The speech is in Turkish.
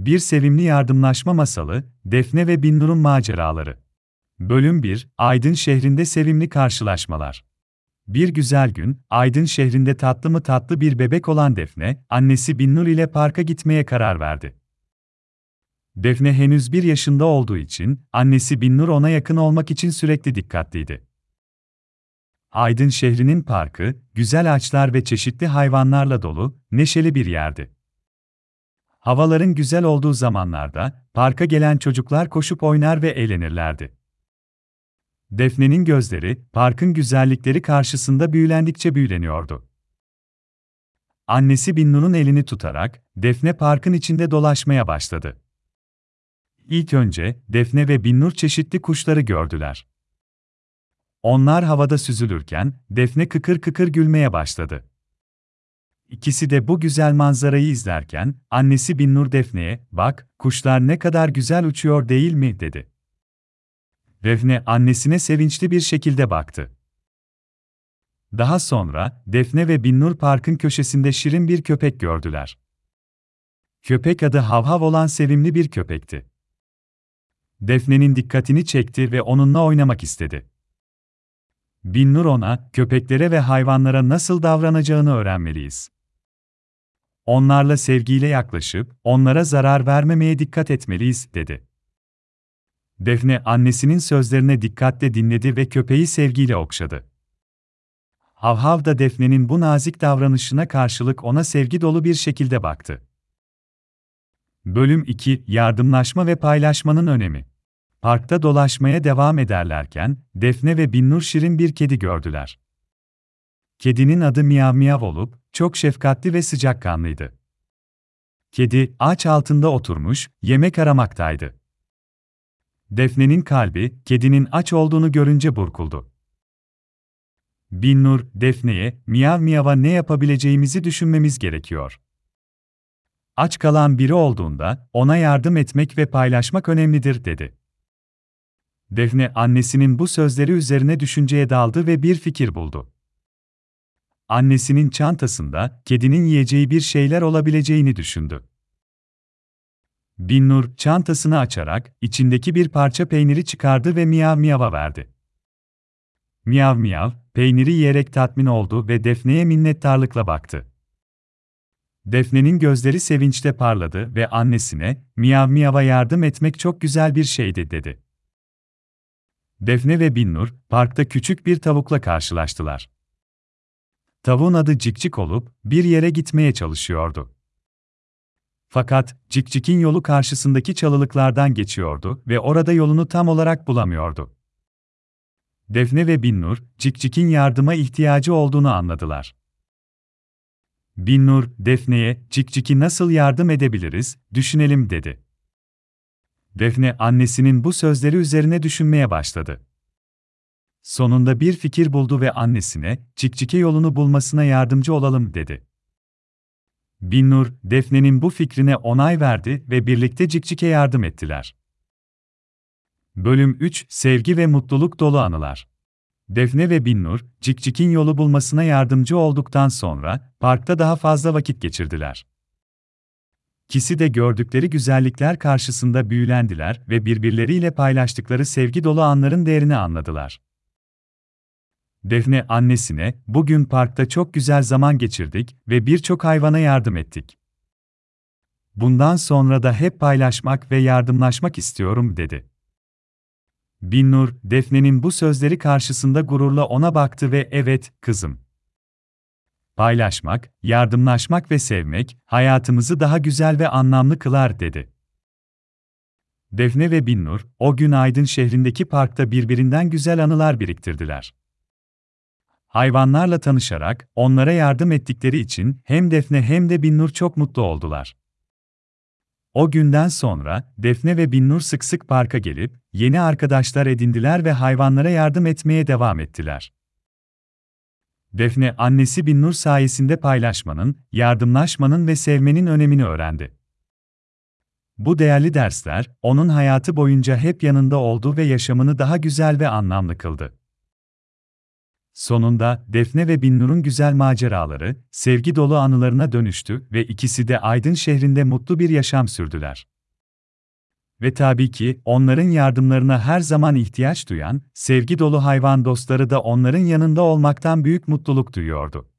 Bir sevimli yardımlaşma masalı, Defne ve Binnur'un maceraları. Bölüm 1, Aydın şehrinde sevimli karşılaşmalar. Bir güzel gün, Aydın şehrinde tatlı mı tatlı bir bebek olan Defne, annesi Binnur ile parka gitmeye karar verdi. Defne henüz bir yaşında olduğu için, annesi Binnur ona yakın olmak için sürekli dikkatliydi. Aydın şehrinin parkı, güzel ağaçlar ve çeşitli hayvanlarla dolu, neşeli bir yerdi. Havaların güzel olduğu zamanlarda, parka gelen çocuklar koşup oynar ve eğlenirlerdi. Defne'nin gözleri, parkın güzellikleri karşısında büyülendikçe büyüleniyordu. Annesi Binnur'un elini tutarak, Defne parkın içinde dolaşmaya başladı. İlk önce, Defne ve Binnur çeşitli kuşları gördüler. Onlar havada süzülürken, Defne kıkır kıkır gülmeye başladı. İkisi de bu güzel manzarayı izlerken, annesi Binnur Defne'ye, bak, kuşlar ne kadar güzel uçuyor değil mi, dedi. Defne annesine sevinçli bir şekilde baktı. Daha sonra, Defne ve Binnur parkın köşesinde şirin bir köpek gördüler. Köpek adı Havhav olan sevimli bir köpekti. Defne'nin dikkatini çekti ve onunla oynamak istedi. Binnur ona, köpeklere ve hayvanlara nasıl davranacağını öğrenmeliyiz. Onlarla sevgiyle yaklaşıp, onlara zarar vermemeye dikkat etmeliyiz, dedi. Defne annesinin sözlerine dikkatle dinledi ve köpeği sevgiyle okşadı. Havhav da Defne'nin bu nazik davranışına karşılık ona sevgi dolu bir şekilde baktı. Bölüm 2 Yardımlaşma ve paylaşmanın önemi. Parkta dolaşmaya devam ederlerken, Defne ve Binnur şirin bir kedi gördüler. Kedinin adı Miyav Miyav olup, çok şefkatli ve sıcakkanlıydı. Kedi, ağaç altında oturmuş, yemek aramaktaydı. Defne'nin kalbi, kedinin aç olduğunu görünce burkuldu. Binnur, Defne'ye, Miyav Miyav'a ne yapabileceğimizi düşünmemiz gerekiyor. Aç kalan biri olduğunda, ona yardım etmek ve paylaşmak önemlidir, dedi. Defne annesinin bu sözleri üzerine düşünceye daldı ve bir fikir buldu. Annesinin çantasında kedinin yiyeceği bir şeyler olabileceğini düşündü. Binnur çantasını açarak içindeki bir parça peyniri çıkardı ve miyav miyava verdi. Miyav miyav peyniri yiyerek tatmin oldu ve Defne'ye minnettarlıkla baktı. Defne'nin gözleri sevinçle parladı ve annesine, miyav miyava yardım etmek çok güzel bir şeydi dedi. Defne ve Binnur, parkta küçük bir tavukla karşılaştılar. Tavuğun adı Cikcik olup, bir yere gitmeye çalışıyordu. Fakat, Cikcik'in yolu karşısındaki çalılıklardan geçiyordu ve orada yolunu tam olarak bulamıyordu. Defne ve Binnur, Cikcik'in yardıma ihtiyacı olduğunu anladılar. Binnur, Defne'ye, Cikcik'i nasıl yardım edebiliriz, düşünelim dedi. Defne annesinin bu sözleri üzerine düşünmeye başladı. Sonunda bir fikir buldu ve annesine, Cikcik'e yolunu bulmasına yardımcı olalım dedi. Binnur, Defne'nin bu fikrine onay verdi ve birlikte Cikcik'e yardım ettiler. Bölüm 3 Sevgi ve mutluluk dolu anılar. Defne ve Binnur, Cikcik'in yolu bulmasına yardımcı olduktan sonra, parkta daha fazla vakit geçirdiler. İkisi de gördükleri güzellikler karşısında büyülendiler ve birbirleriyle paylaştıkları sevgi dolu anların değerini anladılar. Defne annesine, bugün parkta çok güzel zaman geçirdik ve birçok hayvana yardım ettik. Bundan sonra da hep paylaşmak ve yardımlaşmak istiyorum, dedi. Binnur, Defne'nin bu sözleri karşısında gururla ona baktı ve evet, kızım paylaşmak, yardımlaşmak ve sevmek, hayatımızı daha güzel ve anlamlı kılar, dedi. Defne ve Binnur, o gün Aydın şehrindeki parkta birbirinden güzel anılar biriktirdiler. Hayvanlarla tanışarak, onlara yardım ettikleri için hem Defne hem de Binnur çok mutlu oldular. O günden sonra, Defne ve Binnur sık sık parka gelip, yeni arkadaşlar edindiler ve hayvanlara yardım etmeye devam ettiler. Defne annesi Binnur sayesinde paylaşmanın, yardımlaşmanın ve sevmenin önemini öğrendi. Bu değerli dersler, onun hayatı boyunca hep yanında oldu ve yaşamını daha güzel ve anlamlı kıldı. Sonunda Defne ve Binnur'un güzel maceraları, sevgi dolu anılarına dönüştü ve ikisi de Aydın şehrinde mutlu bir yaşam sürdüler. Ve tabii ki onların yardımlarına her zaman ihtiyaç duyan, sevgi dolu hayvan dostları da onların yanında olmaktan büyük mutluluk duyuyordu.